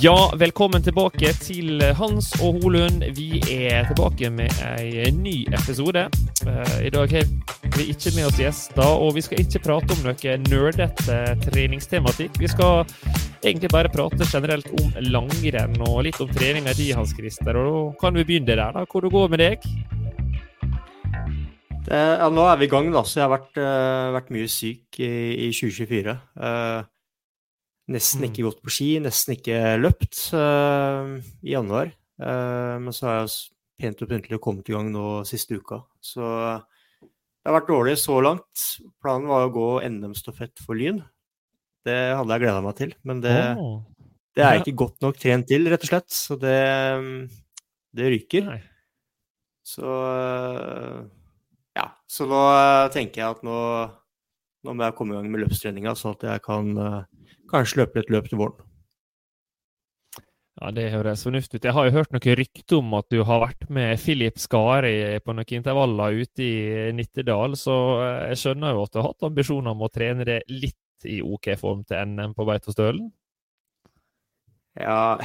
Ja, velkommen tilbake til Hans og Holund. Vi er tilbake med en ny episode. Eh, I dag har vi ikke med oss gjester, og vi skal ikke prate om noe nerdete treningstematikk. Vi skal egentlig bare prate generelt om langrenn og litt om treninga di, Hans Christer. Og da kan vi begynne der, da. Hvor det går med deg? Det, ja, nå er vi i gang, da. Så jeg har vært, uh, vært mye syk i, i 2024. Uh, Nesten ikke gått på ski, nesten ikke løpt uh, i januar. Uh, men så har jeg pent og pyntelig kommet i gang nå siste uka. Så det har vært dårlig så langt. Planen var å gå NM-stafett for Lyn. Det hadde jeg gleda meg til, men det, oh. det er ikke godt nok trent til, rett og slett. Så det, det ryker. Nei. Så ja. Så nå tenker jeg at nå, nå må jeg komme i gang med løpstreninga, sånn at jeg kan kanskje løper et løp til våren. Ja, Det høres fornuftig ut. Jeg har jo hørt noe rykter om at du har vært med Filip Skari på noen intervaller ute i Nittedal, så eh, jeg skjønner jo at du har hatt ambisjoner om å trene det litt i OK form til NM på Beitostølen? Ja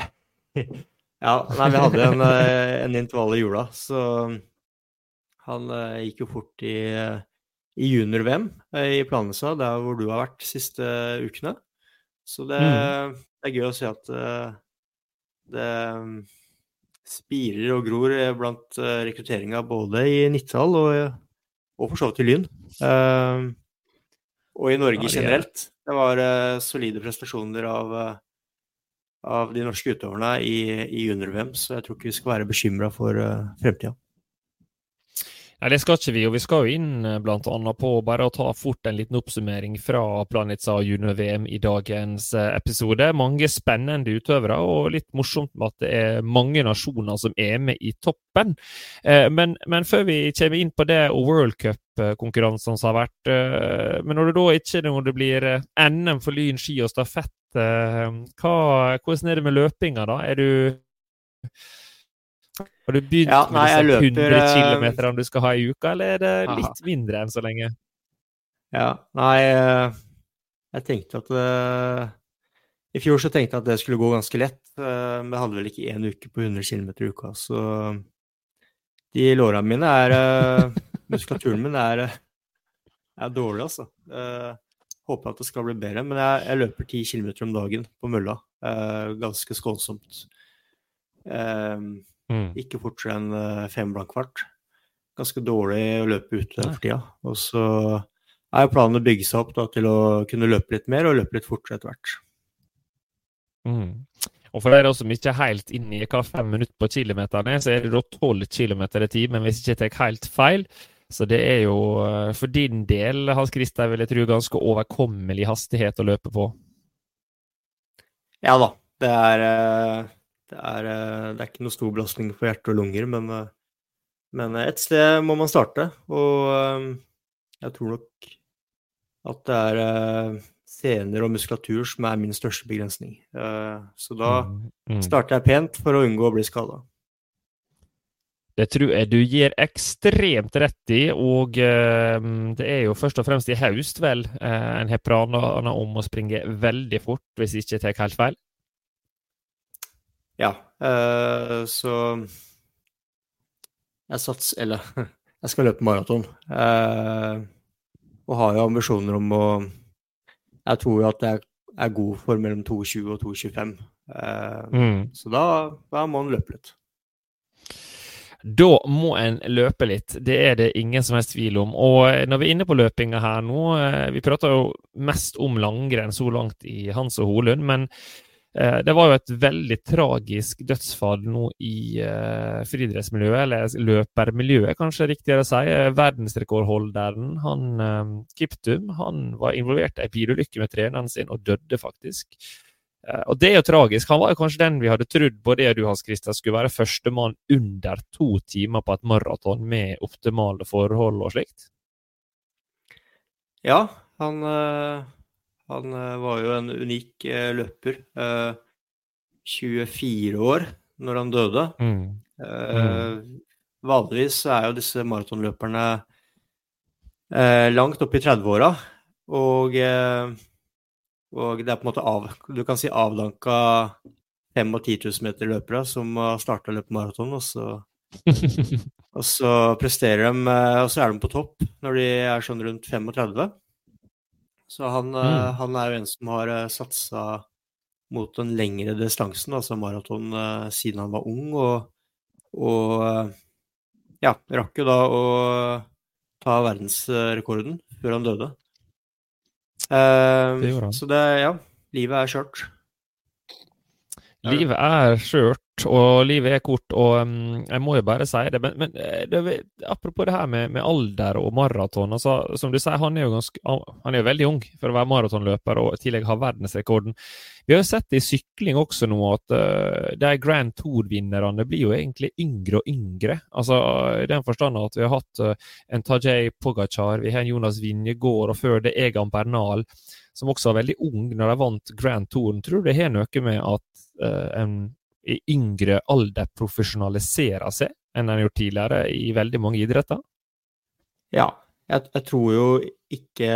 Ja, nei, vi hadde en, eh, en intervall i jula, så han uh, gikk jo fort i, i junior-VM i Planesa, der hvor du har vært de siste ukene. Så det, mm. det, er gøy å se at uh, det mm, spirer og gror blant uh, rekrutteringa både i Nittedal og, og for så vidt i Lyn. Uh, og i Norge generelt. Det var solide prestasjoner av, av de norske utøverne i, i junior-VM, så jeg tror ikke vi skal være bekymra for fremtida. Nei, det skal ikke vi, og vi skal jo inn eh, bl.a. på bare å ta fort en liten oppsummering fra Planica junior-VM i dagens eh, episode. Mange spennende utøvere, og litt morsomt med at det er mange nasjoner som er med i toppen. Eh, men, men før vi kommer inn på det og World Cup-konkurransene som har vært, men når det da ikke når det blir NM for lyn, ski og stafett, hva, hvordan er det med løpinga da? Er du har du begynt ja, nei, med disse 100 km du skal ha i uka, eller er det litt aha. mindre enn så lenge? Ja, nei eh, Jeg tenkte at uh, I fjor så tenkte jeg at det skulle gå ganske lett. Uh, men jeg hadde vel ikke én uke på 100 km i uka, så de låra mine er uh, Muskulaturen min er, er dårlig, altså. håper at det skal bli bedre, men jeg, jeg løper 10 km om dagen på mølla. ganske skånsomt. Um, Mm. Ikke fortere enn eh, fem blank fart. Ganske dårlig å løpe ute for tida. Og så er jo planen å bygge seg opp da, til å kunne løpe litt mer og løpe litt fortere etter hvert. Mm. Og for dere som ikke er helt inne i hva fem minutter på kilometeren er, så er det da tolv kilometer i timen, hvis jeg ikke tar helt feil. Så det er jo eh, for din del, Hans Christer, vil jeg tro ganske overkommelig hastighet å løpe på. Ja da. Det er eh, det er, eh, det er ikke noe stor belastning for hjerte og lunger, men, eh, men et sted må man starte. Og eh, jeg tror nok at det er sener og muskulatur som er min største begrensning. Så da mm, mm. starter jeg pent for å unngå å bli skada. Det tror jeg du gir ekstremt rett i, og det er jo først og fremst i høst vel en har planer om å springe veldig fort, hvis jeg ikke tar helt feil? Ja, uh, så jeg sats Eller jeg skal løpe maraton. Uh, og har jo ambisjoner om å Jeg tror jo at jeg er god for mellom 2,20 og 2,25. Uh, mm. Så da, da må en løpe litt. Da må en løpe litt, det er det ingen som helst tvil om. Og når vi er inne på løpinga her nå, vi prater jo mest om langrenn så langt i Hans og Holund, men Eh, det var jo et veldig tragisk dødsfall nå i uh, friidrettsmiljøet, eller løpermiljøet, kanskje riktigere å si. Eh, verdensrekordholderen, han Kiptum, han var involvert i ei bilulykke med treneren sin og døde faktisk. Og det er jo tragisk. Han var jo kanskje den vi hadde trodd, jeg og du Hans Christian, skulle være førstemann under to timer på et maraton med optimale forhold og slikt. Ja, han han eh, var jo en unik eh, løper. 24 eh, år når han døde. Mm. Mm. Vanligvis er jo disse maratonløperne langt opp i 30-åra. Og, og, det er på en måte av Du kan si avdanka 5 og 10 000 meter løpere som har starta å løpe maraton, og så og så presterer de, og så er de på topp når de er sånn rundt 35. Så han, eh, mm. han, er jo en som har uh, satsa mot den lengre distansen, altså maraton, uh, siden han var ung. Og, og ja, rakk jo da å ta verdensrekorden før han døde. Uh, det så det, ja, livet er skjørt. Livet er skjørt, og livet er kort, og um, jeg må jo bare si det. Men, men eh, det, apropos det her med, med, alder og maraton. Altså, som du sier, han er ganske, han er jo veldig ung for å være maratonløper og i tillegg ha verdensrekorden. Vi har jo sett i sykling også nå at uh, de Grand Tour-vinnerne blir jo egentlig yngre og yngre. Altså I den forstand at vi har hatt uh, en Tajay Pogacar, vi har en Jonas Vinjegård, og før det Egan Bernal, som også var veldig ung når de vant Grand Touren. Tror du det har noe med at uh, en i yngre alder profesjonaliserer seg enn en har gjort tidligere i veldig mange idretter? Ja, jeg, jeg, tror jo ikke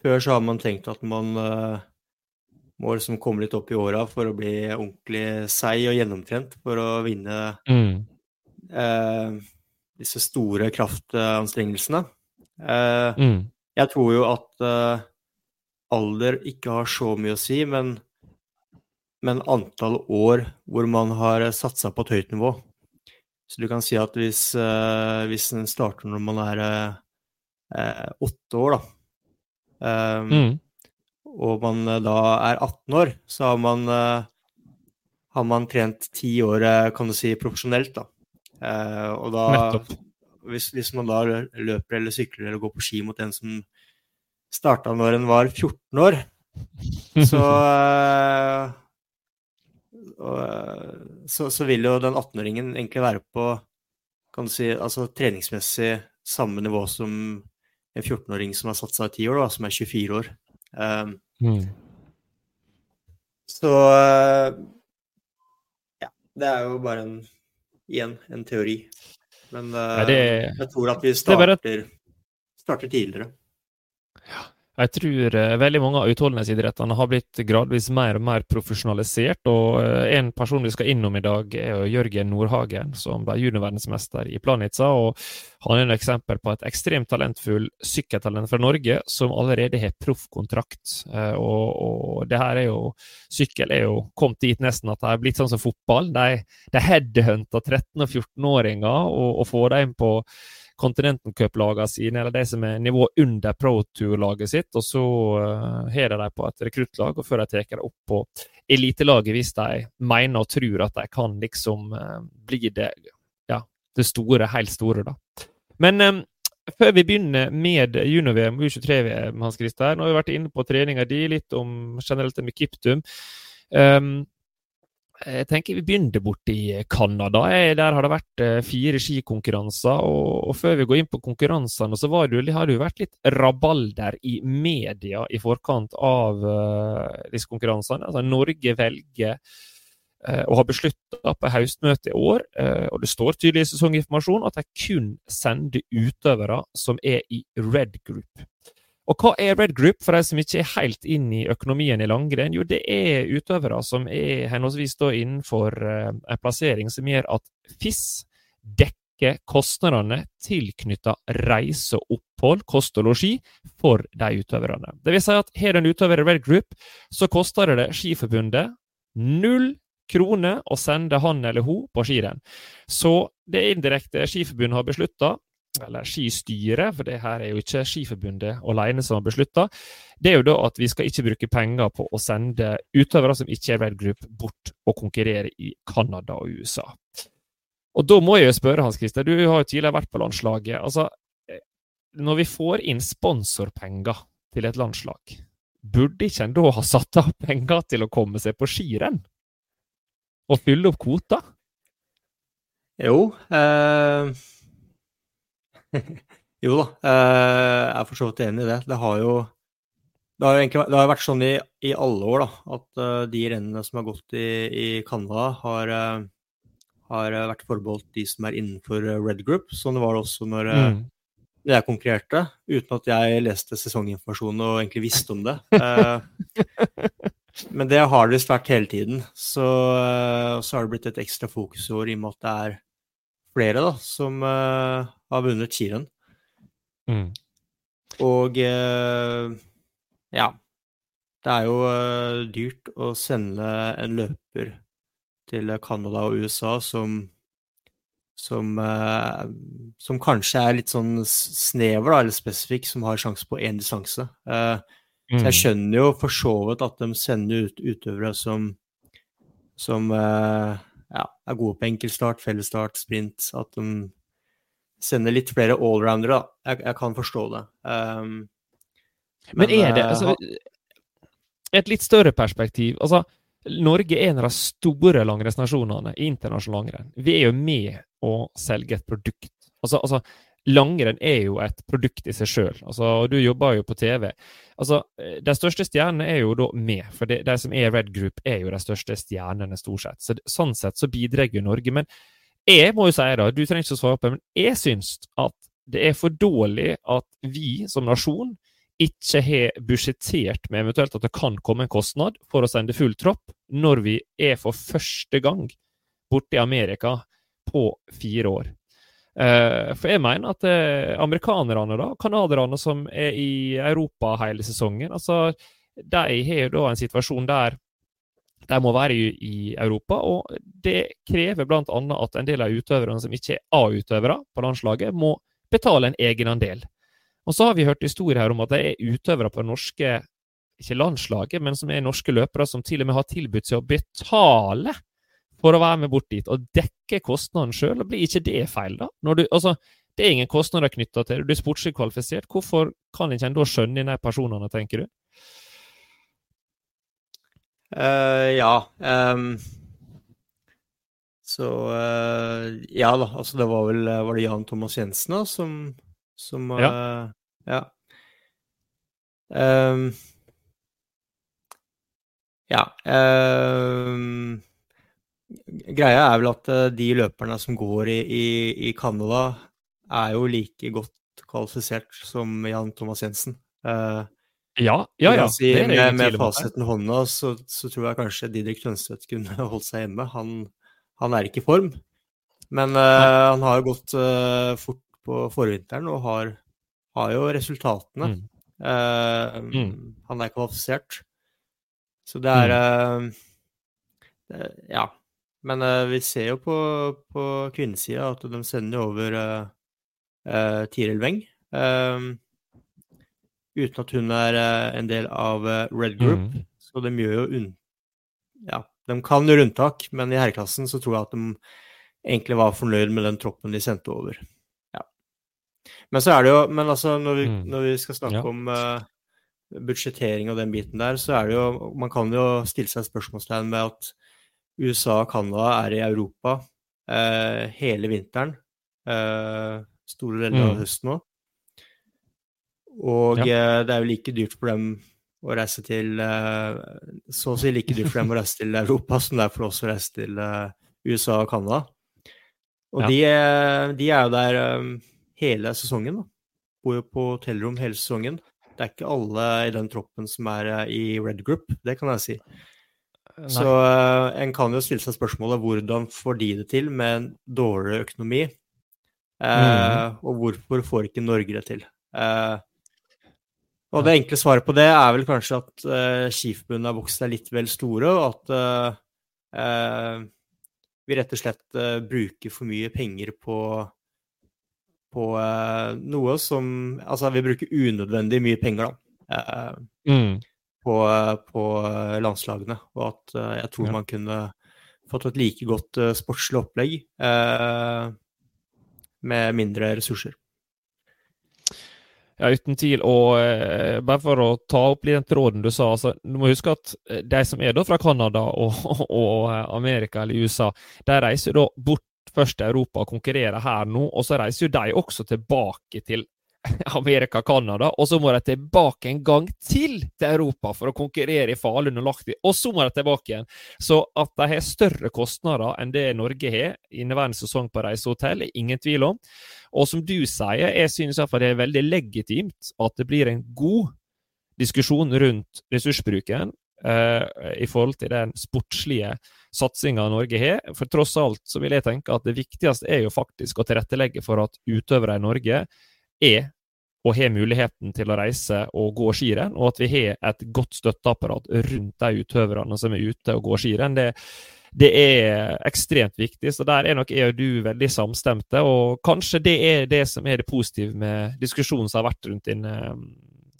Før så har man tenkt at man uh, må liksom komme litt opp i åra for å bli ordentlig seig og gjennomtrent for å vinne mm. uh, disse store kraftanstrengelsene. Uh, mm. Jeg tror jo at alder ikke har så mye å si, men men antall år hvor man har satsa på et høyt nivå. Så du kan si at hvis, uh, hvis en starter når man er uh, åtte år, da, um, mm. og man da er 18 år, så har man, uh, har man trent ti år, kan du si, profesjonelt, da. og da hvis, hvis, man da løper eller sykler eller går på ski mot en som starta når en var 14 år, så Eh, så, så, vil jo den 18-åringen egentlig være på kan du si, altså treningsmessig samme nivå som en 14-åring som har satt seg i ti år, da, som er 24 år. Um, mm. Så uh, ja, det er jo bare en, igjen en teori. Men uh, det, jeg tror at vi starter, starter tidligere. Jeg tror eh, veldig mange av utholdenhetsidrettene har blitt gradvis mer og mer profesjonalisert. og eh, En person vi skal innom i dag, er Jørgen Nordhagen, som ble juniorverdensmester i Planica. og Han er et eksempel på et ekstremt talentfull sykkeltalent fra Norge som allerede har proffkontrakt. Eh, og, og, det her er jo Sykkel er jo kommet dit nesten at det er blitt sånn som fotball. De, de headhunter 13- og 14-åringer og, og får dem på Continental Cup-lagene sine, eller de som er nivå under Pro Tour-laget sitt, og så uh, har de dem på et rekruttlag, og før de tar dem opp på elitelaget hvis de mener og tror at de kan liksom uh, bli det, ja, det store, helt store, da. Men um, før vi begynner med junior-VM og U23-VM, Hans Christer, nå har vi vært inne på treninga di, litt om generelt med Kiptum. Um, Jeg tenker vi begynner borte i Canada. Der har det vært eh, fire skikonkurranser. Og, før vi går inn på konkurransene, så var det, har det jo vært litt rabalder i media i forkant av uh, disse konkurransene. Altså, Norge velger uh, og har beslutta på høstmøtet i år, og det står tydelig i sesonginformasjon, at de kun sender utøvere som er i red group. Og hva er Red Group, for de som ikke er helt inn i økonomien i langrenn? Jo, det er utøvere som er henholdsvis da innenfor uh, en plassering som gjør at FIS dekker kostnadene tilknytta reise og opphold, kost og losji, for de utøverne. Det vil si at har du en utøver i Red Group, så koster det Skiforbundet null kroner å sende han eller hun på skirenn. Så det indirekte Skiforbundet har beslutta, eller skistyret, for det her er jo ikke Skiforbundet alene som har beslutta, det er jo da at vi skal ikke bruke penger på å sende utøvere som ikke er Red Group, bort og konkurrere i Canada og USA. Og da må jeg jo spørre, Hans Christer, du har jo tidligere vært på landslaget. altså, eh, Når vi får inn sponsorpenger til et landslag, burde ikke en da ha satt av penger til å komme seg på skirenn? Og fylle opp kvota? Jo. Eh jo da, eh, jeg er for så vidt enig i det. Det har jo, det har jo egentlig, det har vært sånn i, i, alle år da, at uh, de rennene som har gått i, i Canada, har, uh, har, vært forbeholdt de som er innenfor Red Group. Sånn var det også når mm. jeg konkurrerte, uten at jeg leste sesonginformasjonen og egentlig visste om det. men det har det visst vært hele tiden. Så, så, har det blitt et ekstra fokusår i og med at det er flere da, som har vunnet skirenn. Mm. Og uh, ja. Det er jo uh, dyrt å sende en løper til Canada og USA som som, som kanskje er litt sånn snever da, eller spesifikk, som har sjanse på én distanse. Mm. Så jeg mm. skjønner jo for så vidt at de sender ut utøvere som, som ja, er gode på enkeltstart, fellesstart, sprint. At de sender litt flere allroundere, da. Jeg, jeg, kan forstå det. Um, men, men, er det eh, altså, Et litt større perspektiv. altså Norge er en av de store langrennsnasjonene i internasjonal langrenn. Vi er jo med å selge et produkt. Altså, altså Langrenn er jo et produkt i seg sjøl. Altså, du jobber jo på TV. Altså, De største stjernene er jo da med, for de, de som er Red Group, er jo de største stjernene, stort sett. Så, sånn sett så bidrar jo Norge. Men jeg må jo si da, du trenger ikke å svare på det, men jeg syns at det er for dårlig at vi som nasjon ikke har budsjettert med eventuelt at det kan komme en kostnad for å sende full tropp, når vi er for første gang borte i Amerika på fire år. Uh, for jeg mener at uh, amerikanerne, da, canadierne som er i Europa hele sesongen, altså, de har jo da en situasjon der de må være i, i Europa, og det krever bl.a. at en del av utøverne som ikke er A-utøvere på landslaget, må betale en egenandel. Og så har vi hørt historier her om at det er utøvere på det norske ikke landslaget, men som er norske løpere, som til og med har tilbudt seg å betale for å være med bort dit og dekke kostnaden sjøl. Blir ikke det feil, da? Du, altså, det er ingen kostnader knytta til det, du er sportslig kvalifisert. Hvorfor kan ikke en da skjønne de personene, tenker du? Uh, ja. Um, så uh, Ja da, altså det var vel Var det Jan Thomas Jensen da som, som uh, Ja. ja. Um, ja. Um, greia er vel at de løperne som går i, i, i Canada, er jo like godt kvalifisert som Jan Thomas Jensen. Uh, ja, ja, ja. Si, med, med fasiten i hånda så, så, tror jeg kanskje Didrik Tønstvedt kunne holdt seg hjemme. Han, han er ikke i form, men uh, han har jo gått uh, fort på forvinteren og har, har jo resultatene. Mm. Uh, mm. Han er kvalifisert. Så det er mm. det, Ja. Men vi ser jo på, på kvinnesida at de sender over Tiril Weng. Uh, uten at hun er en del av Red Group. Mm. Så de gjør jo unn... Ja, de kan gjøre unntak, men i herreklassen så tror jeg at de egentlig var fornøyd med den troppen de sendte over. Ja. Men så er det jo Men altså, når vi, mm. når vi skal snakke ja. om uh, budsjettering og den biten der, så er det jo Man kan jo stille seg spørsmålstegn med at USA og Canada er i Europa eh, hele vinteren. Eh, store deler av Mm. høsten òg. Og Ja. eh, det er jo like dyrt for dem å reise til eh, Så å si like dyrt for dem å reise til Europa som det er for oss å reise til eh, USA og Canada. Og Ja. de, de er jo der hele sesongen, da. Bor jo på hotellrom hele sesongen. Det er ikke alle i den troppen som er i Red Group, det kan jeg si. Så eh, en kan jo stille seg spørsmålet hvordan får de det til med en dårligere økonomi? Eh, Og hvorfor får ikke Norge det til? Eh, og det enkle svaret på det er vel kanskje at uh, Skiforbundet har vokst seg litt vel store, og at eh, eh, vi rett og slett eh, bruker for mye penger på på eh, noe som Altså, vi bruker unødvendig mye penger, da. eh, Mm. På, på landslagene, og at eh, jeg tror Ja. man kunne fått et like godt eh, sportslig opplegg eh, med mindre ressurser. Ja, uten tvil. Og eh, bare for å ta opp litt den tråden du sa, altså, du må huske at eh, de som er da fra Canada og, og og, Amerika eller USA, de reiser da bort først til Europa og konkurrerer her nå, og så reiser jo de også tilbake til Amerika, Canada, og så må de tilbake en gang til til Europa for å konkurrere i Falun og Lahti, og så må de tilbake igjen. Så at de har større kostnader enn det Norge har inneværende sesong på reisehotell, er ingen tvil om. Og som du sier, jeg synes i hvert fall det er veldig legitimt at det blir en god diskusjon rundt ressursbruken uh, i forhold til den sportslige satsinga Norge har. For tross alt så vil jeg tenke at det viktigste er jo faktisk å tilrettelegge for at utøvere i Norge er og har muligheten til å reise og gå skirenn, og at vi har et godt støtteapparat rundt de utøverne som er ute og går skirenn. Det, det er ekstremt viktig, så der er nok jeg og du veldig samstemte. Og kanskje det er det som er det positive med diskusjonen som har vært rundt din eh,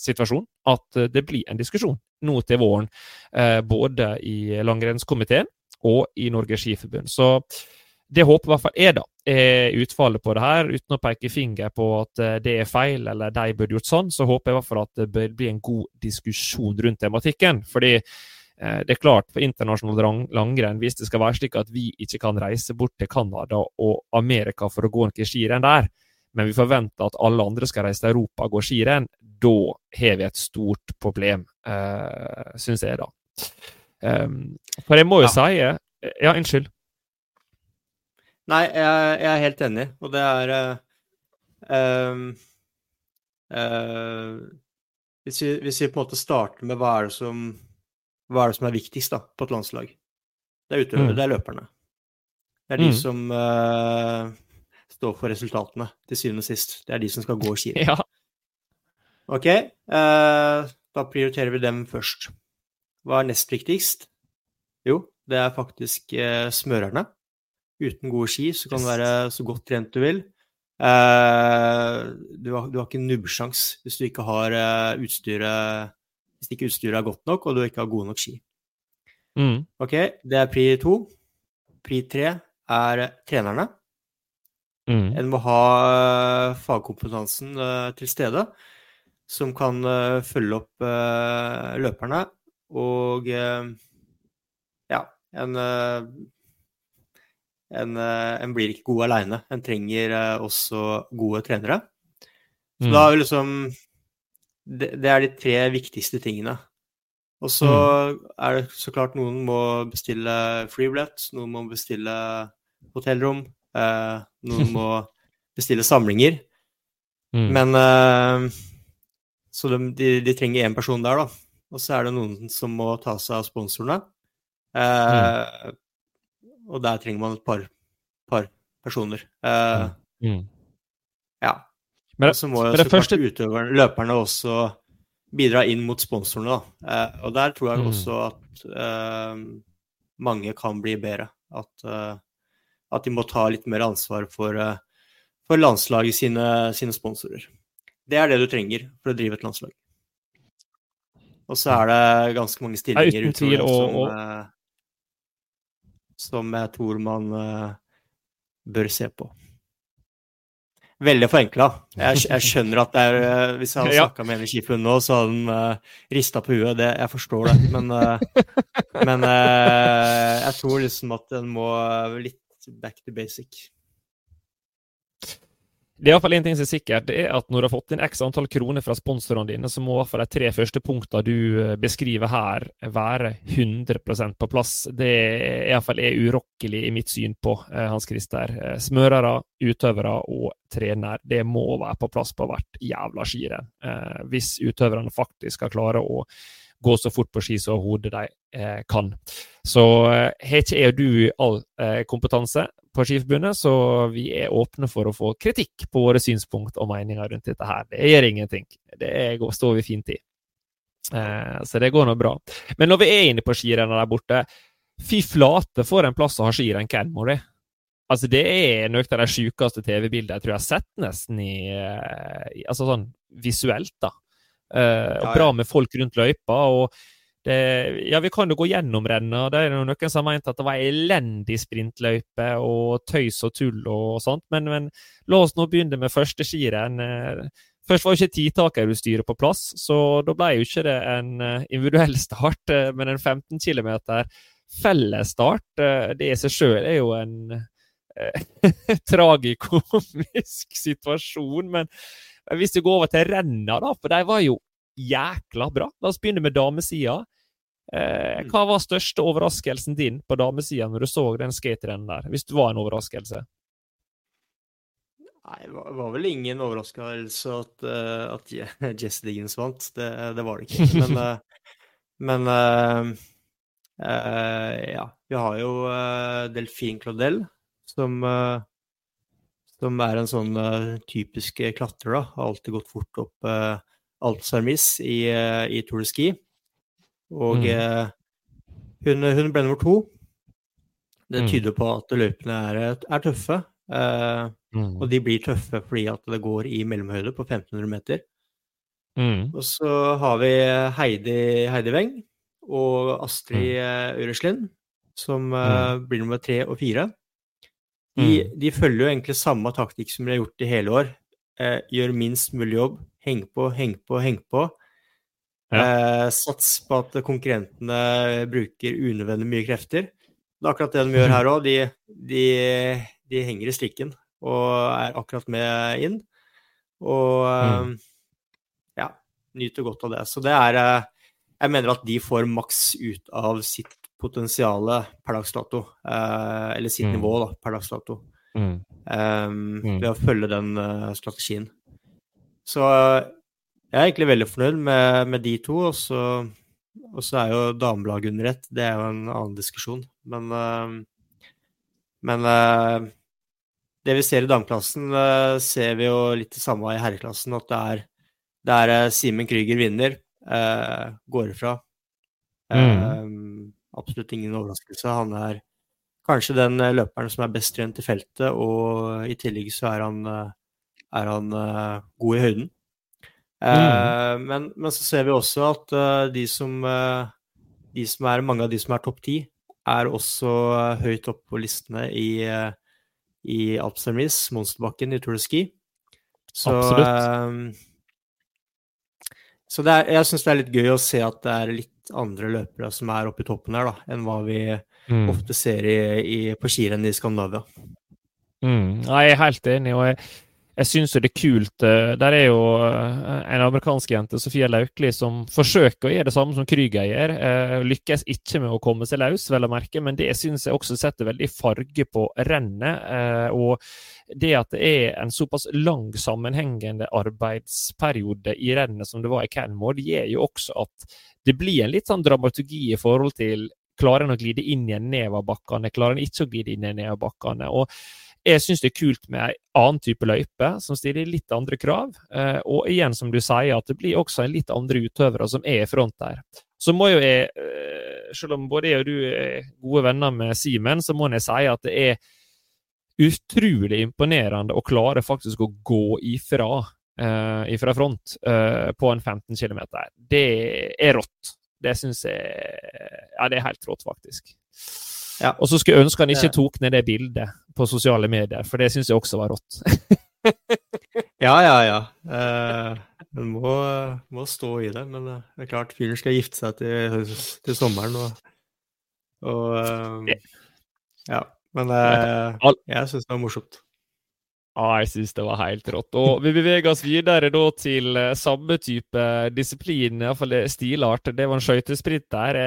situasjon, at det blir en diskusjon nå til våren, eh, både i langrennskomiteen og i Norges Skiforbund. Så det håper i hvert fall jeg, da, er utfallet på det her, uten å peke finger på at eh, det er feil eller de burde gjort sånn, så håper jeg i hvert fall at det bør bli en god diskusjon rundt tematikken. fordi eh, det er klart, for internasjonal langrenn, hvis det skal være slik at vi ikke kan reise bort til Canada og Amerika for å gå noen skirenn der, men vi forventer at alle andre skal reise til Europa og gå skirenn, da har vi et stort problem, uh, syns jeg, da. Um, for jeg må jo Ja. si Ja, unnskyld. Nei, jeg, jeg er helt enig, og det er uh, eh, hvis, vi, hvis vi på en måte starter med hva er det som, er, det som er viktigst da, på et landslag? Det er utøverne, Mm. det er løperne. Det er de Mm. som uh, står for resultatene, til syvende og sist. Det er de som skal gå ski. Ja. Ok, da prioriterer vi dem først. Hva er nest viktigst? Jo, det er faktisk smørerne. Uten gode ski så kan du være så godt trent du vil. Eh, du, har, du har ikke nubbsjans hvis du ikke har eh, utstyret Hvis ikke utstyret er godt nok, og du ikke har gode nok ski. Mm. Ok, det er pri to. Pri tre er trenerne. Mm. En må ha eh, fagkompetansen uh, til stede, som kan følge opp løperne. Og ja, en, en, eh, en blir ikke god aleine. En trenger eh, også gode trenere. Så Mm. da er vi liksom det, det er de tre viktigste tingene. Og så er det så klart noen må bestille freebillett, noen må bestille hotellrom, eh, noen må bestille samlinger. Mm. Men eh, Så de, de, de trenger én person der, da. Og så er det noen som må ta seg av sponsorene. Eh, Og der trenger man et par, par personer. Uh, Mm. Ja. Men, Og så må jo første utøverne, løperne også bidra inn mot sponsorene, da. Eh, og der tror jeg Mm. også at uh, mange kan bli bedre. At, at de må ta litt mer ansvar for, for landslaget sine, sine sponsorer. Det er det du trenger for å drive et landslag. Og så er det ganske mange stillinger uten tvil, og- som, og- som jeg tror man eh, bør se på. veldig forenkla. Jeg, jeg, skjønner at det er eh, Hvis jeg hadde snakka med en nå, så hadde han uh, rista på huet. Det, jeg forstår det. Men, uh, men uh, jeg tror liksom at den må litt back to basic. Det er iallfall én ting som er sikkert, det er at når du har fått inn x antall kroner fra sponsorene dine, så må i hvert fall de tre første punktene du eh, beskriver her, være 100% på plass. Det er iallfall er urokkelig i mitt syn på eh, Hans Christer. Eh, smørere, utøvere og trener. Det må være på plass på hvert jævla skirenn. Hvis utøverne faktisk skal klare å gå så fort på ski som hodet de kan. Så har ikke jeg og du all kompetanse, på Skiforbundet, så vi er åpne for å få kritikk på våre synspunkt og meninger rundt dette her. Det gjør ingenting. Det står vi fint i. Eh, så det går nå bra. Men når vi er inne på skirennet der borte, fy flate for en plass å ha skirenn Kenmore. Altså, det er noe av de sjukeste TV-bildene jeg tror jeg har sett, nesten i, eh, i Altså sånn visuelt, da. Eh, og bra med folk rundt løypa. og det, ja, vi kan jo gå gjennom rennet. Det er noen som har ment at det var elendig sprintløype og tøys og tull og sånt. Men, men la oss nå begynne med første skirenn. Først var jo ikke tidtakerutstyret på plass, så da ble jo ikke det en eh, individuell start, eh, men en 15 km fellesstart. Eh, det i seg sjøl er jo en tragikomisk situasjon. Men hvis vi går over til renna, da, for de var jo jækla bra. La oss begynne med damesida. Eh, hva var største overraskelsen din på damesida når du så den skaterennen der, hvis det var en overraskelse? Nei, det var vel ingen overraskelse at, uh, at Jess Diggins vant. Det, det, var det ikke. Men, uh, men uh, ja, vi har jo Delfin Claudel, som, som er en sånn typisk klatrer. da, Har alltid gått fort opp Alpsarmis i, eh, i Tour de Ski. Og mm. Eh, hun, hun, ble nummer to. Det mm. tyder på at løypene er, er tøffe. Eh, mm. Og de blir tøffe fordi at det går i mellomhøyde på 1500 meter. Mm. Og så har vi Heidi, Heidi Weng og Astrid mm. Øreslind, som mm. blir nummer tre og fire. De, de, følger jo egentlig samme taktikk som de har gjort i hele år. Eh, gjør minst mulig jobb, Heng på, heng på, heng på. Ja. Eh, sats på at konkurrentene bruker unødvendig mye krefter. Det er akkurat det de gjør her òg. De, de, de, henger i strikken og er akkurat med inn. Og mm. ja, nyter godt av det. Så det er eh, Jeg mener at de får maks ut av sitt potensial per dags dato. Eh, eller sitt mm. nivå da, per dags dato. Mm. Um, ved å følge den strategien. Så jeg er egentlig veldig fornøyd med, med de to. Og så, og så, er jo damelaget under ett. Det er jo en annen diskusjon. Men, uh, men uh, det vi ser i dameklassen, ser vi jo litt det samme i herreklassen. At det er, det er Simen Krüger vinner, går ifra. Mm. absolutt ingen overraskelse. Han er kanskje den løperen som er best trent i feltet, og i tillegg så er han er han uh, god i høyden. Uh, mm. men, men, så ser vi også at uh, de, som, de som er mange av de som er topp ti, er også høyt oppe på listene i, i Alpstermis, monsterbakken i Tour de Ski. Så, så er, jeg syns det er litt gøy å se at det er litt andre løpere som er oppe i toppen her, da, enn hva vi mm. ofte ser i, i, på skirenn i Skandinavia. Mm. Jeg er helt enig. og jeg jeg syns det er kult. Eh, der er jo eh, en amerikansk jente, Sofia Laukli, som forsøker å gjøre det samme som Krüger gjør. Eh, lykkes ikke med å komme seg løs, vel å merke, men det syns jeg også setter veldig farge på rennet. Og det at det er en såpass lang sammenhengende arbeidsperiode i rennet som det var i Canmore, gjør jo også at det blir en litt sånn dramaturgi i forhold til Klarer en å glide inn igjen nedoverbakkene? Klarer en ikke å glide inn igjen nedoverbakkene? Og jeg syns det er kult med en annen type løype, som stiller litt andre krav. Eh, og igjen, som du sier, at det blir også en litt andre utøvere som er i front der. Så må jo jeg, eh, selv om både jeg og du er gode venner med Simen, så må jeg si at det er utrolig imponerende å klare faktisk å gå ifra, uh, ifra front uh, på en 15 km. Det er rått. Det syns jeg Ja, det er helt rått, faktisk. Ja. Og så skulle jeg ønske han ikke tok ned det bildet på sosiale medier, for det syns jeg også var rått. Ja, ja, ja. Eh, hun må, må, stå i det. Men eh, det er klart, fyren skal gifte seg til, til sommeren, og, og eh, Ja. Men eh, jeg syns det var morsomt. Ja, jeg syns det var helt rått. Og vi beveger oss videre da til eh, samme type disiplin, iallfall stilart. Det var en skøytesprint der.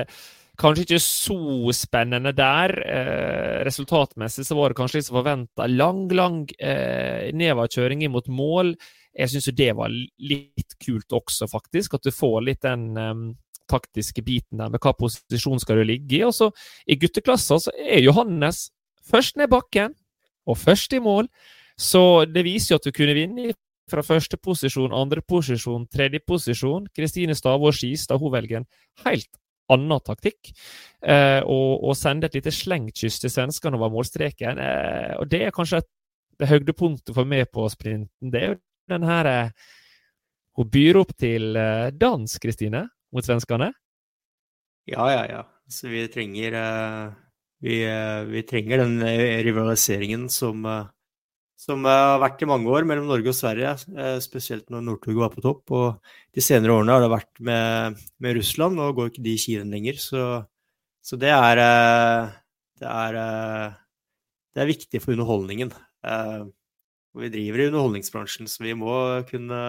Kanskje ikke så spennende der. Eh, resultatmessig så var det kanskje litt som forventa. Lang, lang eh, nedoverkjøring mot mål. Jeg syns jo det var litt kult også, faktisk. At du får litt den eh, taktiske biten der med hva posisjon skal du ligge i. Og så i gutteklassa så er Johannes først ned bakken og først i mål. Så det viser jo at du kunne vinne fra første posisjon, andre posisjon, tredje posisjon. Kristine Stavås Skistad hun velger en helt annen taktikk. Eh, og, og, sende et lite slengkyss til svenskene over målstreken. Eh, og det er kanskje et, det høydepunktet for meg på sprinten. Det er jo den her eh, Hun byr opp til eh, dans, Kristine, mot svenskene. Ja, ja, ja. Så vi trenger eh, vi, vi, trenger den rivaliseringen som som har vært i mange år mellom Norge og Sverige, eh, spesielt når Northug var på topp. Og de senere årene har det vært med, med Russland, og går ikke de skirenn lenger. Så, så det, er, eh, det, er, eh, det er viktig for underholdningen. Og vi driver i underholdningsbransjen, så vi må kunne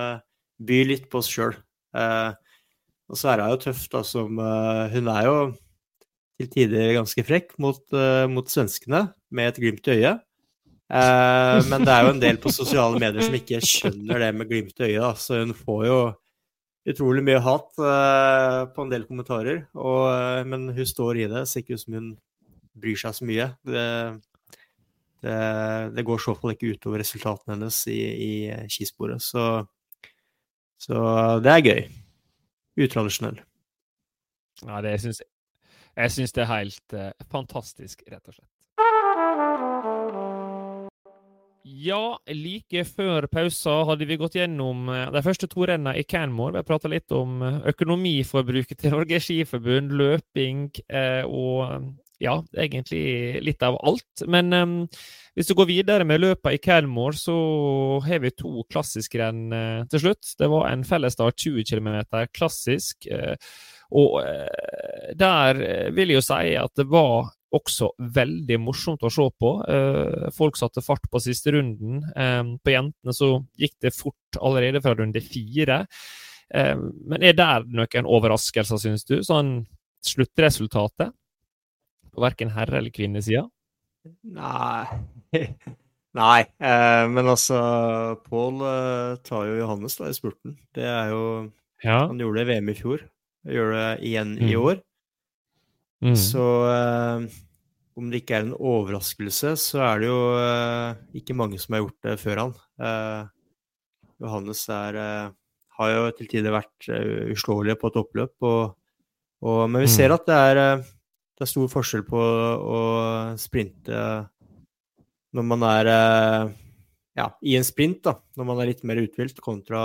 by litt på oss sjøl. Og så er jo tøff, da, som Hun er jo til tider ganske frekk mot, mot svenskene, med et glimt i øyet. Uh, men det er jo en del på sosiale medier som ikke skjønner det med glimt i øyet. Så hun får jo utrolig mye hat uh, på en del kommentarer. Og, uh, men hun står i det. Ser ikke ut som hun bryr seg så mye. Det, det, det går i så fall ikke utover resultatene hennes i, i skisporet. Så, så, det er gøy. Utradisjonell. Ja, det syns jeg. Jeg syns det er helt fantastisk, rett og slett. Ja, like før pausa hadde vi gått gjennom eh, de første to rennene i Canmore. Vi har prata litt om eh, økonomiforbruket til Norges Skiforbund, løping eh, og ja, egentlig litt av alt. Men um, hvis du går videre med løpet i Canmore, så har vi to klassiske renn uh, til slutt. Det var en fellesstart 20 km klassisk. Uh, og uh, der vil jeg jo si at det var også veldig morsomt å se på. Eh, folk satte fart på siste runden. Eh, på jentene så gikk det fort allerede fra runde fire. Eh, men er det noen overraskelser, syns du? Sånn sluttresultatet? På verken herre- eller kvinnesida? Nei Nei, men altså Pål tar jo Johannes da i spurten. Det er jo ja. Han gjorde det i VM i fjor. Gjør det igjen mm. i år. Mm. Så eh, om det ikke er en overraskelse, så er det jo eh, ikke mange som har gjort det før han. Eh, Johannes er, har jo til tider vært uslåelig på et oppløp, og, og, men vi ser mm. at det er, det er, stor forskjell på å sprinte når man er ja, i en sprint, da, når man er litt mer uthvilt, kontra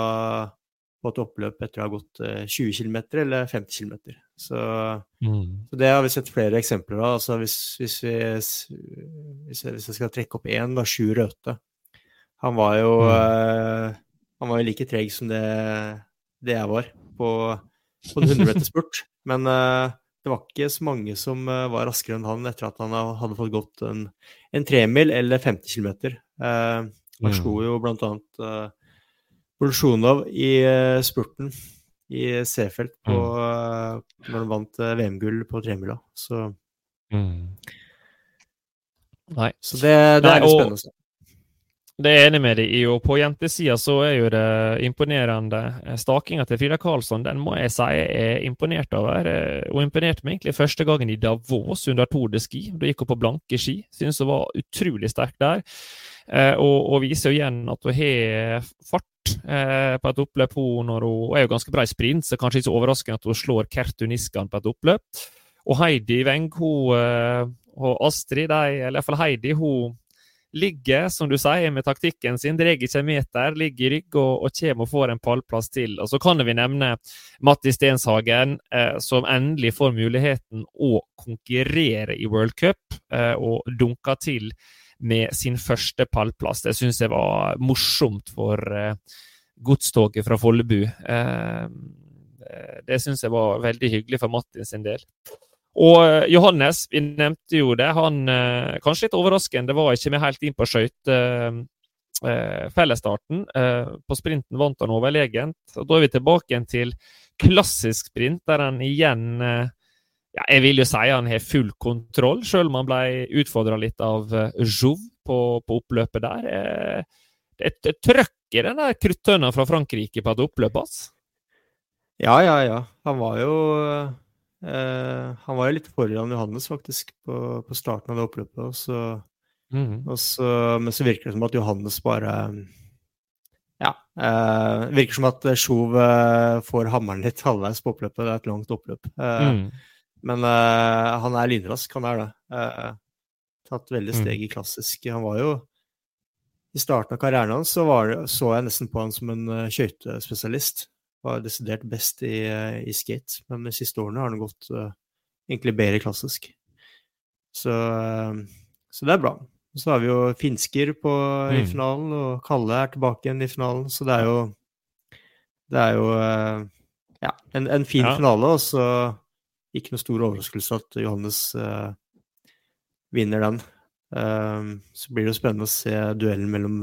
på et oppløp etter å ha gått 20 km eller 50 km. Så, mm. så, det har vi sett flere eksempler av. Altså hvis, hvis, vi, hvis, jeg, hvis, jeg, skal trekke opp én, da, Sjur Røthe Han var jo mm. uh, han var jo like treg som det, det jeg var på, på en 100-meterspurt. Men uh, det var ikke så mange som uh, var raskere enn han etter at han hadde fått gått en, en tremil eller 50 km. han mm. slo jo blant annet uh, Bolsjunov i spurten i på, mm. når han vant eh, VM-gull på tremila. Så, mm. så det, det Nei, er litt spennende. Det er enig med deg i. og På jentesida så er jo det imponerende. Stakinga til Frida Karlsson den må jeg si jeg er imponert over. Eh, hun imponerte meg egentlig første gangen i Davos under Tour de Ski. Da gikk hun på blanke ski. Synes hun var utrolig sterk der. Eh, og, og viser jo igjen at hun har fart eh, på et oppløp. Hun, hun, er jo ganske bra i sprint, så kanskje ikke overraskende at hun slår Kertu Niskan på et oppløp. Og Heidi Weng hun, eh, og Astrid, de, eller iallfall Heidi, hun ligger, som du sier, med taktikken sin. Drar ikke en meter, ligger i rygg og, og kommer og får en pallplass til. Og så kan vi nevne Matti Stenshagen, eh, som endelig får muligheten å konkurrere i World Cup, eh, og dunker til med sin første pallplass. Det syns jeg var morsomt for uh, godstoget fra Follebu. Uh, det syns jeg var veldig hyggelig for Martin sin del. Og Johannes, vi nevnte jo det. Han, kanskje litt overraskende, var ikke med helt inn på skøyte fellesstarten. på sprinten vant han overlegent. Og da er vi tilbake igjen til klassisk sprint, der han igjen ja, jeg vil jo si han har full kontroll, selv om han ble utfordra litt av uh, Jouve på, på, oppløpet der. Eh, det er et trøkk i den der kruttønna fra Frankrike på et oppløp, altså. Ja, ja, ja. Han var jo eh, Han var jo litt foran Johannes, faktisk, på, på starten av det oppløpet. Og så, mm. og så, men så virker det som at Johannes bare ja. Eh, virker som at Jouve får hammeren litt halvveis på oppløpet. Det er et langt oppløp. Eh, mm. Men uh, han er lynrask, han er det. Uh, tatt veldig mm. steg i klassisk. Han var jo I starten av karrieren hans så, var, så jeg nesten på han som en uh, skøytespesialist. Var desidert best i, uh, i, skate, men de siste årene har han gått egentlig bedre klassisk. Så, så, det er bra. Så har vi jo finsker på, mm. i finalen, og Kalle er tilbake igjen i finalen, så det er jo Det er jo ja, en, en fin ja. finale, og så ikke noe stor overraskelse at Johannes uh, vinner den. Uh, så blir det spennende å se duellen mellom,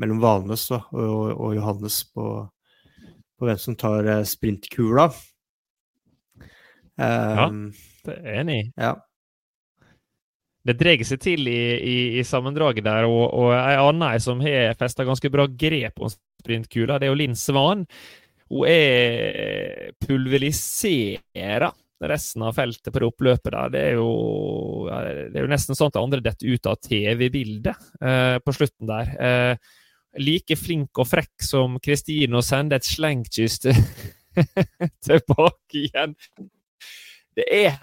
mellom Valnes og, og, og, Johannes på, på, hvem som tar uh, sprintkula. ja, det er enig. Ja. Det drar seg til i, i, i, sammendraget der, og, og ei anna som har festa ganske bra grep om sprintkula, det er jo Linn Svan. Hun er pulveriserer resten av feltet på det oppløpet der, det er jo, det er jo nesten sånn at andre detter ut av TV-bildet eh, på slutten der. Eh, like flink og frekk som Kristine å sende et slengkyss tilbake igjen. Det er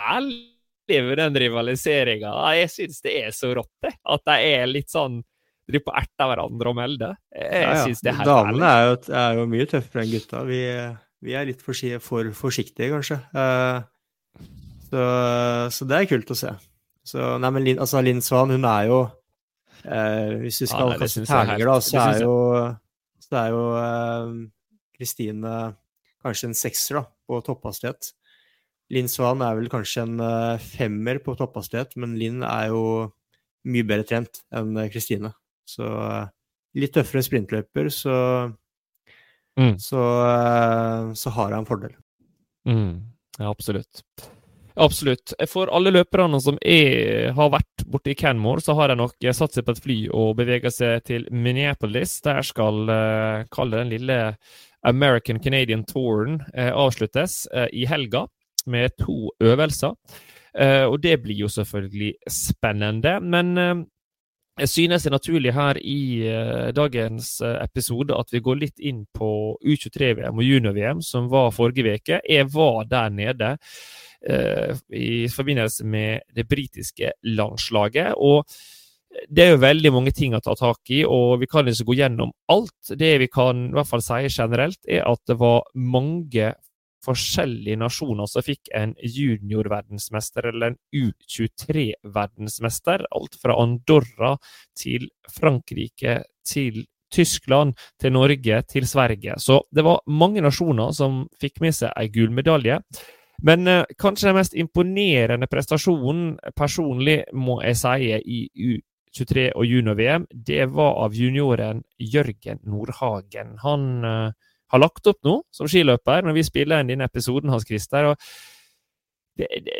herlig med den rivaliseringa. Jeg syns det er så rått, det. At de er litt sånn driver på erter hverandre og melder. Jeg ja, ja. synes det er herlig. Damene er jo, er jo mye tøffere enn gutta. Vi vi er litt for, for forsiktige, kanskje. Uh, så, så, det er kult å se. Så, nei, men Linn, altså, Lin Svan, hun er jo uh, Hvis vi skal ja, kaste terninger, da, så er, jo, så er jo Kristine uh, kanskje en sekser da, på topphastighet. Linn Svan er vel kanskje en femmer på topphastighet, men Linn er jo mye bedre trent enn Kristine. Så litt tøffere sprintløper, så mm. så, eh, så, har jeg en fordel. Mm. Ja, absolutt. Absolutt. For alle løperne som er, har vært borte i Canmore, så har de nok satt seg på et fly og beveget seg til Minneapolis. Der skal uh, kalle den lille American Canadian Touren uh, avsluttes uh, i helga med to øvelser. og det blir jo selvfølgelig spennende. Men jeg synes det er naturlig her i uh, dagens uh, episode at vi går litt inn på U23-VM og junior-VM, som var forrige uke. Jeg var der nede uh, i forbindelse med det britiske landslaget. og det er jo veldig mange ting å ta tak i, og vi kan ikke gå gjennom alt. Det vi kan i hvert fall si generelt, er at det var mange forskjellige nasjoner som fikk en juniorverdensmester eller en U23-verdensmester. Alt fra Andorra til Frankrike til Tyskland til Norge til Sverige. Så det var mange nasjoner som fikk med seg ei gullmedalje. Men eh, kanskje den mest imponerende prestasjonen personlig, må jeg si, i U23 og junior-VM, det var av junioren Jørgen Nordhagen. Han eh, har lagt opp nå som skiløper, når vi spiller inn denne episoden, Hans Christer. det, det,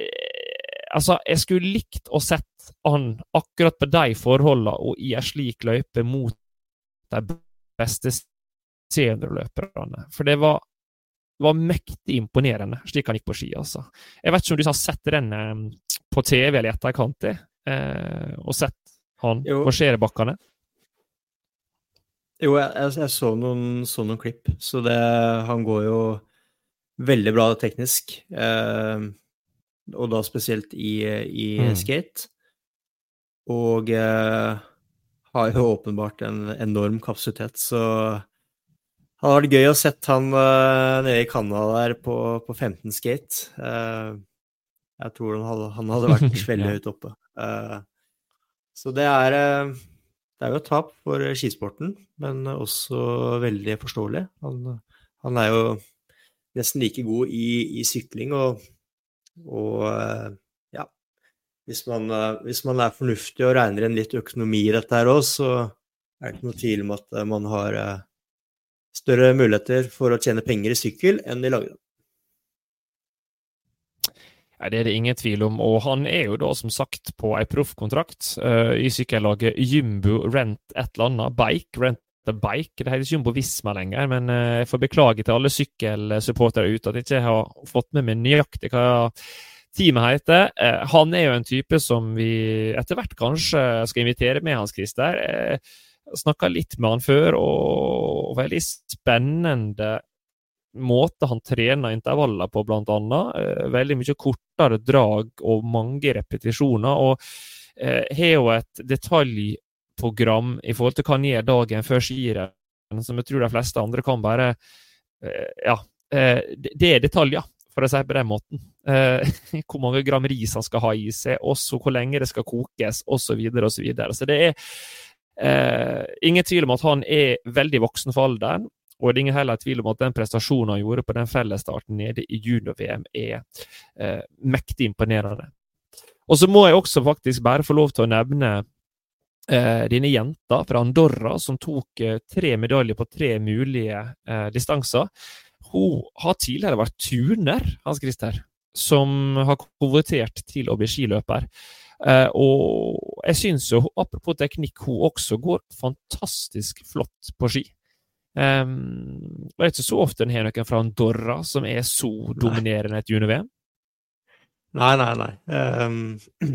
altså, jeg skulle likt å sett han akkurat på de forholdene og i en slik løype mot de beste seniorløperne. For det var, var, mektig imponerende, slik han gikk på ski. altså. Jeg vet ikke om du har sett rennet på TV eller i etterkant, eh, og sett han marsjere bakkene? Jo, jeg, jeg så, noen, så, noen, klipp, så det, han går jo veldig bra teknisk. Eh, og da spesielt i, i mm. skate. Og eh, har jo åpenbart en enorm kapasitet, så det hadde vært gøy å sett han uh, nede i Canada der på, på 15 skate. Uh, jeg tror han hadde, han hadde vært veldig høyt oppe. Uh, Så det er, det er jo et tap for skisporten, men også veldig forståelig. Han, han er jo nesten like god i, i sykling, og, og, eh, ja hvis man, hvis man, er fornuftig og regner inn litt økonomi i dette her òg, så er det ikke noe tvil om at man har større muligheter for å tjene penger i sykkel enn i langrenn. Det er det ingen tvil om, og han er jo da som sagt på ei proffkontrakt uh, i sykkellaget Jumbo Rent et eller annet. Bike, Rent the Bike. Det heter Jumbo Visma lenger, men uh, jeg får beklage til alle sykkelsupportere ute at jeg ikke har fått med meg nøyaktig hva teamet heter. Uh, han er jo en type som vi etter hvert kanskje skal invitere med, Hans Christer. Snakka litt med han før, og veldig spennende måte han trener intervaller på, annet. Eh, veldig mye kortere drag og mange repetisjoner. Og eh, har jo et detaljprogram i forhold til hva han gjør dagen før skirenn, som jeg tror de fleste andre kan bare eh, Ja, det er detaljer, for å si på den måten. Hvor mange gram ris han skal ha i seg, også hvor lenge det skal kokes, osv. Så, videre, og så, videre. så det er ingen tvil om at han er veldig voksen for alderen. Og det er ingen heller tvil om at den prestasjonen han gjorde på den fellesstarten nede i junior-VM, er eh, mektig imponerende. Og så må jeg også faktisk bare få lov til å nevne eh, denne jenta fra Andorra som tok eh, tre medaljer på tre mulige eh, distanser. Hun har tidligere vært turner, Hans Christer, som har konvertert til å bli skiløper. Uh, og jeg syns jo, apropos teknikk, hun også går fantastisk flott på ski. Um, det er ikke så ofte en har noen fra Andorra som er så dominerende et juni-VM. Nei, nei, nei. Um,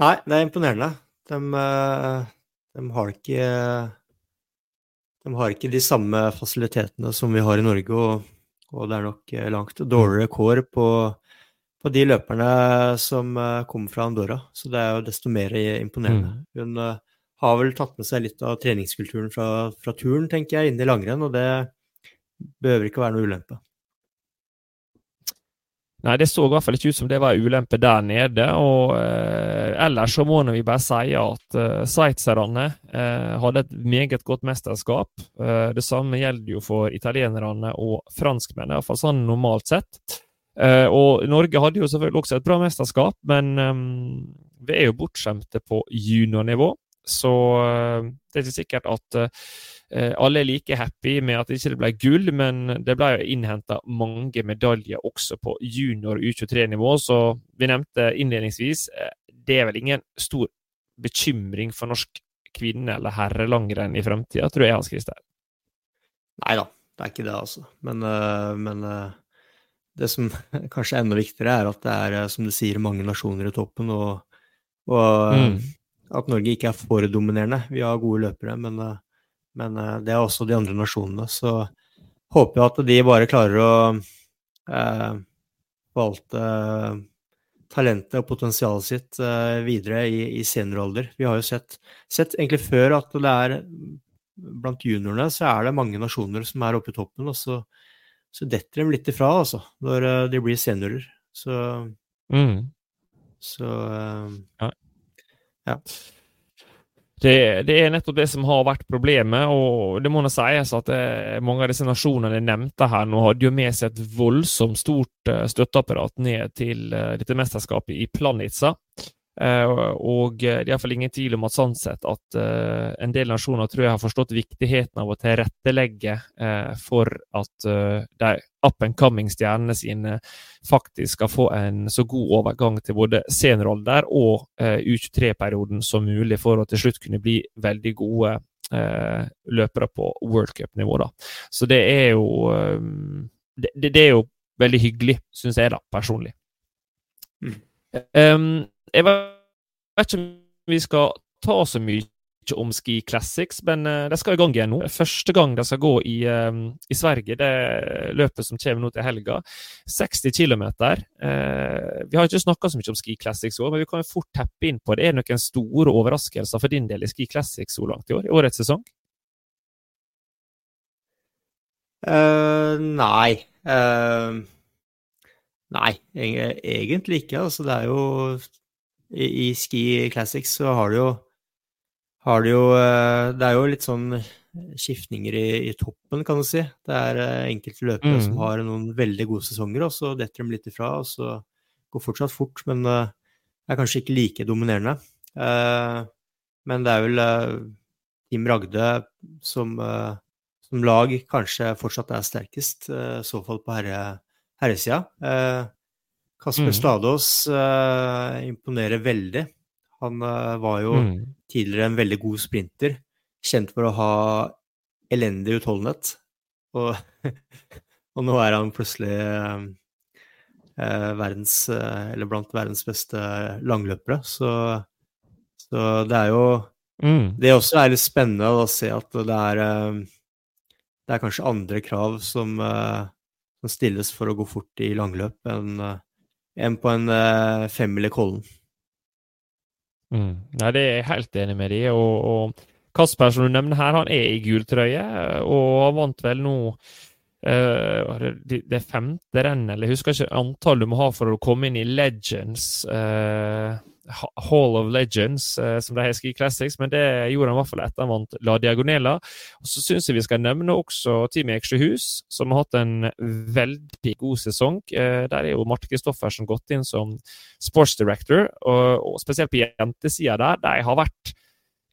nei, det er imponerende. De, uh, de, har ikke De har ikke de samme fasilitetene som vi har i Norge, og, og det er nok eh, langt dårligere kår på, på de løperne som uh, kommer fra Andorra. Så det er jo desto mer imponerende. Mm. Hun har vel tatt med seg litt av treningskulturen fra, fra turen, tenker jeg, inn i langrenn, og det behøver ikke være noe ulempe. Nei, det så i hvert fall ikke ut som det var ulempe der nede. og eh, Ellers så må vi bare si at eh, sveitserne eh, hadde et meget godt mesterskap. Eh, det samme gjelder jo for italienerne og franskmennene, iallfall sånn normalt sett. Eh, og Norge hadde jo selvfølgelig også et bra mesterskap, men eh, vi er jo bortskjemte på juniornivå. Så eh, det er ikke sikkert at uh, alle er like happy med at det ikke ble gull, men det ble innhenta mange medaljer også på junior U23-nivå. Så vi nevnte innledningsvis, eh, det er vel ingen stor bekymring for norsk kvinne- eller herrelangrenn i fremtida, tror jeg, Hans Christer? Nei da, det er ikke det, altså. Men, men det som kanskje er enda viktigere, er at det er, som du sier, mange nasjoner i toppen. og, og mm at Norge ikke er for dominerende. Vi har gode løpere, men, eh, men, eh, det er også de andre nasjonene. Så håper jeg at de bare klarer å eh, forvalte talentet og potensialet sitt eh, videre i, i alder. Vi har jo sett, sett, egentlig før at det er blant juniorene så er det mange nasjoner som er oppe i toppen, og så, så detter de litt ifra, altså, når eh, de blir seniorer. Så, mm. så ja. Ja. Det, det, er nettopp det som har vært problemet, og det må nå sies at det, eh, mange av disse nasjonene jeg nevnte her nå, hadde jo med seg et voldsomt stort uh, støtteapparat ned til uh, dette mesterskapet i Planica. Uh, og det er iallfall ingen tvil om at sånn sett at uh, en del nasjoner tror jeg har forstått viktigheten av å tilrettelegge uh, for at de up and coming-stjernene sine faktisk skal få en så god overgang til både senioralder og U23-perioden som mulig, for å til slutt kunne bli veldig gode løpere på World Cup-nivå. Så det er jo det, det, er jo veldig hyggelig, syns jeg, da, personlig. Mm. Um, jeg vet ikke om vi skal ta så mye om Ski Classics, men uh, de skal i gang igjen nå. Første gang de skal gå i, um, i Sverige, det løpet som kommer nå til helga. 60 km. Uh, vi har ikke snakka så mye om Ski Classics i år, men vi kan jo fort teppe inn på det. Er det noen store overraskelser for din del i Ski Classics så langt i år? I årets sesong? Uh, nei. nei, egentlig ikke. Altså, det er jo i, i Ski Classics så har du jo har det jo eh, Det er jo litt sånn skiftninger i, i toppen, kan du si. Det er uh, enkelte løpere mm. som har noen veldig gode sesonger, og så detter de litt ifra. og så går fortsatt fort, men uh, er kanskje ikke like dominerende. Uh, men det er vel Team Ragde som, som, lag kanskje fortsatt er sterkest, i så fall på herre, herresida. Kasper mm. Stadås imponerer veldig. Han var jo mm. tidligere en veldig god sprinter kjent for å ha elendig utholdenhet. Og, og nå er han plutselig uh, verdens Eller blant verdens beste langløpere. Så, så det er jo mm. Det også er litt spennende å se at det er Det er kanskje andre krav som, som stilles for å gå fort i langløp enn enn på en uh, fem eller Kollen. Mm. Nei, det er jeg helt enig med deg og, og Kasper, som du nevner her, han er i gul trøye, og han vant vel nå uh, det femte rennet, eller jeg husker ikke antall du må ha for å komme inn i Legends. Uh, Hall of Legends, uh, som de har i Classics, men det gjorde han i hvert fall etter han vant La Diagonela. Og Så syns jeg vi skal nevne også Team Eksjøhus, som har hatt en veldig god sesong. der er jo Marte Kristoffersen gått inn som sports director, og, og spesielt på jentesida der. De har vært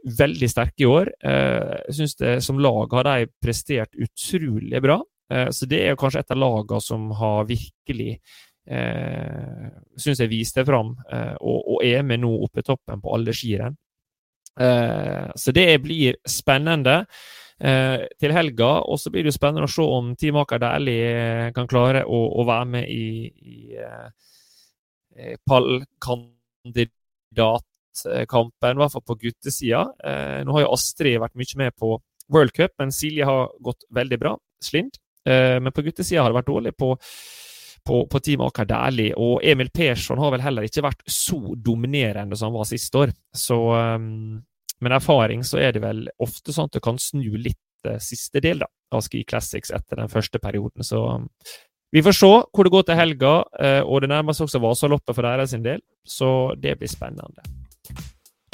veldig sterke i år. Eh, jeg syns som lag har de prestert utrolig bra. Eh, så det er jo kanskje et av lagene som har virkelig eh, syns jeg viste fram, eh, og, og, er med nå oppe i toppen på alle skirenn. Eh, så det blir spennende eh, til helga. Og så blir det jo spennende å se om Team Aker Dæhlie kan klare å, å, være med i, i eh, pallkandidatkampen, i hvert fall på guttesida. Eh, nå har jo Astrid vært mye med på World Cup, men Silje har gått veldig bra. Slind. Eh, men på guttesida har det vært dårlig på, på, på teamet Aker Dæhlie. Og Emil Persson har vel heller ikke vært så dominerende som han var siste år. Så um, med erfaring så er det vel ofte sånn at du kan snu litt uh, siste del da, av Ski Classics etter den første perioden. Så um, vi får se hvor det går til helga, uh, og det nærmer seg også Vasaloppet for deres del, så det blir spennende.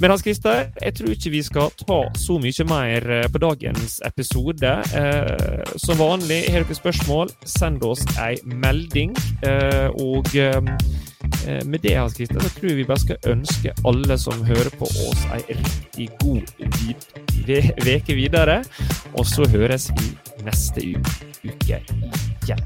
Men Hans Christer, jeg tror ikke vi skal ta så mye mer eh, på dagens episode. Eh, som vanlig, har dere spørsmål, send oss ei melding. Eh, og eh, med det Hans Christer, så tror jeg vi bare skal ønske alle som hører på oss, ei riktig god uke videre. Og så høres vi neste uke igjen.